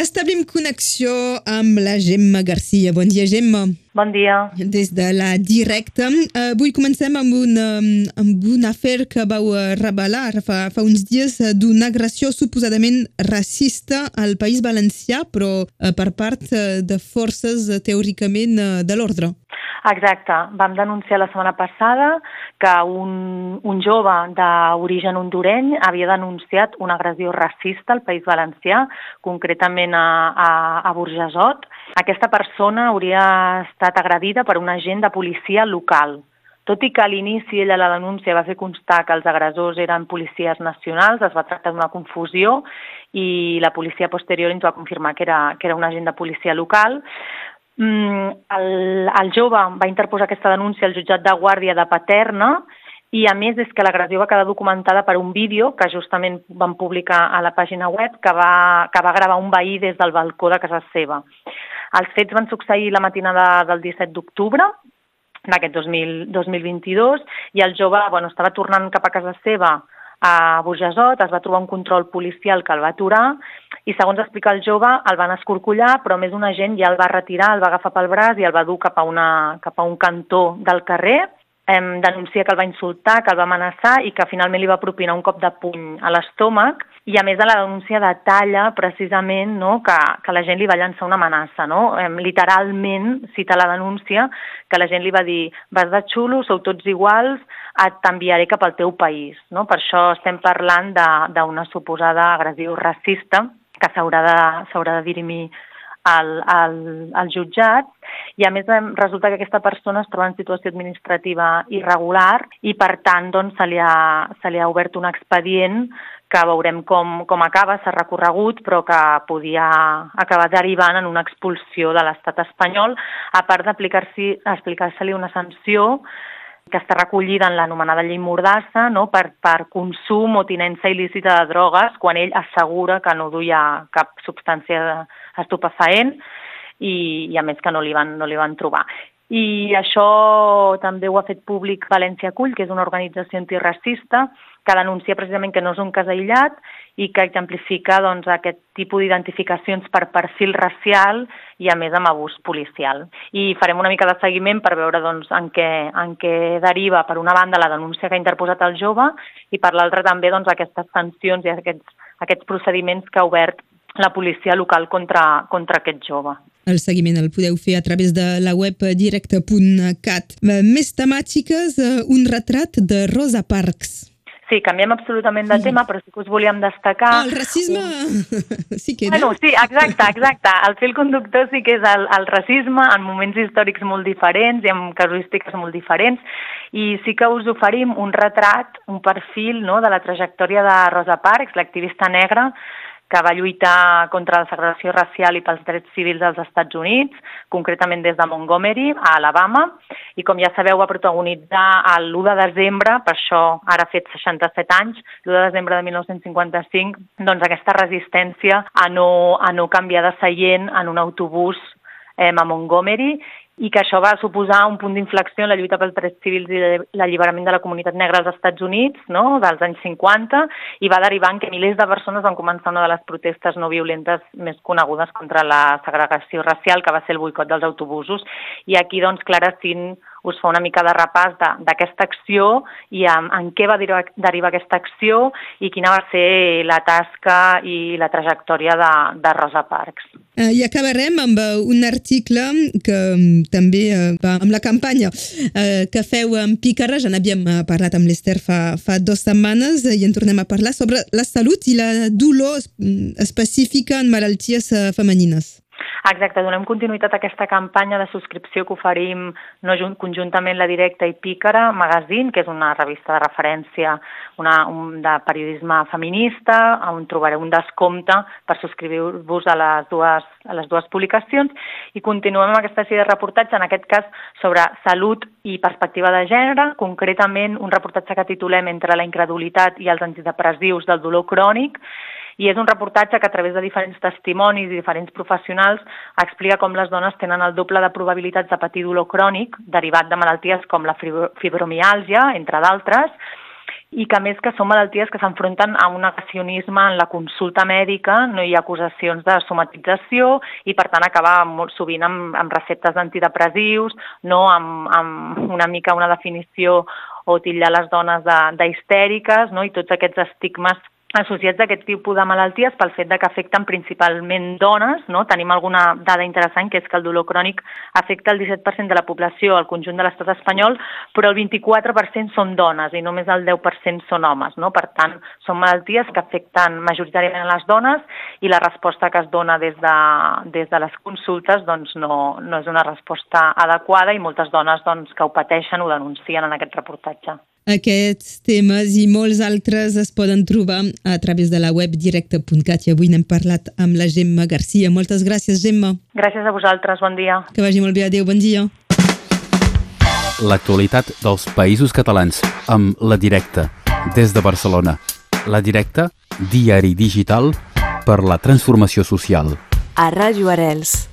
Establim connexió amb la Gemma Garcia. Bon dia, Gemma. Bon dia. Des de la directa. Uh, avui comencem amb un, um, amb un afer que vau uh, revelar fa, fa uns dies d'una agressió suposadament racista al País Valencià, però per part de forces teòricament de l'ordre. Exacte. Vam denunciar la setmana passada que un, un jove d'origen hondureny havia denunciat una agressió racista al País Valencià, concretament a, a, a Burgesot. Aquesta persona hauria estat agredida per un agent de policia local. Tot i que a l'inici ella la denúncia va fer constar que els agressors eren policies nacionals, es va tractar d'una confusió i la policia posterior ens va confirmar que era, que era un agent de policia local. Mm, el, el jove va interposar aquesta denúncia al jutjat de guàrdia de Paterna i a més és que l'agressió va quedar documentada per un vídeo que justament van publicar a la pàgina web que va, que va gravar un veí des del balcó de casa seva. Els fets van succeir la matinada del 17 d'octubre d'aquest 2022 i el jove bueno, estava tornant cap a casa seva a Burgesot, es va trobar un control policial que el va aturar i, segons explica el jove, el van escorcollar, però més un agent ja el va retirar, el va agafar pel braç i el va dur cap a, una, cap a un cantó del carrer em, denuncia que el va insultar, que el va amenaçar i que finalment li va propinar un cop de puny a l'estómac i a més de la denúncia detalla precisament no, que, que la gent li va llançar una amenaça. No? Em, literalment cita la denúncia que la gent li va dir vas de xulo, sou tots iguals, t'enviaré cap al teu país. No? Per això estem parlant d'una suposada agressió racista que s'haurà de, de dirimir al, al, al jutjat i a més resulta que aquesta persona es troba en situació administrativa irregular i per tant doncs, se, li ha, se li ha obert un expedient que veurem com, com acaba, s'ha recorregut, però que podia acabar derivant en una expulsió de l'estat espanyol, a part d'aplicar-se-li una sanció que està recollida en l'anomenada llei Mordassa no? per, per consum o tinença il·lícita de drogues quan ell assegura que no duia cap substància estupefaent i, i a més que no li van, no li van trobar. I això també ho ha fet públic València Cull, que és una organització antiracista, que denuncia precisament que no és un cas aïllat i que exemplifica doncs, aquest tipus d'identificacions per perfil racial i a més amb abús policial. I farem una mica de seguiment per veure doncs, en, què, en què deriva, per una banda, la denúncia que ha interposat el jove i per l'altra també doncs, aquestes sancions i aquests, aquests procediments que ha obert la policia local contra, contra aquest jove. El seguiment el podeu fer a través de la web directe.cat. Més temàtiques, eh, un retrat de Rosa Parks. Sí, canviem absolutament de tema, però sí que us volíem destacar... Oh, el racisme sí que Bueno, sí, exacte, exacte. El fil conductor sí que és el, el racisme en moments històrics molt diferents i amb casuístiques molt diferents i sí que us oferim un retrat, un perfil no, de la trajectòria de Rosa Parks, l'activista negra, que va lluitar contra la segregació racial i pels drets civils dels Estats Units, concretament des de Montgomery, a Alabama, i com ja sabeu va protagonitzar l'1 de desembre, per això ara ha fet 67 anys, l'1 de desembre de 1955, doncs aquesta resistència a no, a no canviar de seient en un autobús eh, a Montgomery i que això va suposar un punt d'inflexió en la lluita pels drets civils i l'alliberament de la comunitat negra als Estats Units, no?, dels anys 50, i va derivar en que milers de persones van començar una de les protestes no violentes més conegudes contra la segregació racial, que va ser el boicot dels autobusos. I aquí, doncs, Clara Cint us fa una mica de repàs d'aquesta acció i en, en què va derivar aquesta acció i quina va ser la tasca i la trajectòria de, de Rosa Parks. Uh, I acabarem amb uh, un article que um, també uh, va amb la campanya que feu amb Pícara, ja n'havíem parlat amb l'Ester fa, fa dues setmanes i en tornem a parlar sobre la salut i la dolor específica en malalties femenines. Exacte, donem continuïtat a aquesta campanya de subscripció que oferim no, conjuntament la Directa i Pícara Magazine, que és una revista de referència una, un, de periodisme feminista, on trobareu un descompte per subscriure-vos a, les dues, a les dues publicacions. I continuem amb aquesta sèrie de reportatge, en aquest cas sobre salut i perspectiva de gènere, concretament un reportatge que titulem Entre la incredulitat i els antidepressius del dolor crònic, I és un reportatge que a través de diferents testimonis i diferents professionals explica com les dones tenen el doble de probabilitats de patir dolor crònic derivat de malalties com la fibromiàlgia, entre d'altres, i que més que són malalties que s'enfronten a un negacionisme en la consulta mèdica, no hi ha acusacions de somatització i per tant acaba molt sovint amb, amb receptes d'antidepressius, no amb, amb una mica una definició o titllar les dones d'histèriques no? i tots aquests estigmes associats a aquest tipus de malalties pel fet de que afecten principalment dones. No? Tenim alguna dada interessant, que és que el dolor crònic afecta el 17% de la població al conjunt de l'estat espanyol, però el 24% són dones i només el 10% són homes. No? Per tant, són malalties que afecten majoritàriament les dones i la resposta que es dona des de, des de les consultes doncs, no, no és una resposta adequada i moltes dones doncs, que ho pateixen ho denuncien en aquest reportatge. Aquests temes i molts altres es poden trobar a través de la web directe.cat i avui n'hem parlat amb la Gemma Garcia. Moltes gràcies, Gemma. Gràcies a vosaltres, bon dia. Que vagi molt bé, adeu, bon dia. L'actualitat dels països catalans amb La Directa, des de Barcelona. La Directa, diari digital per la transformació social. A Ràdio Arels.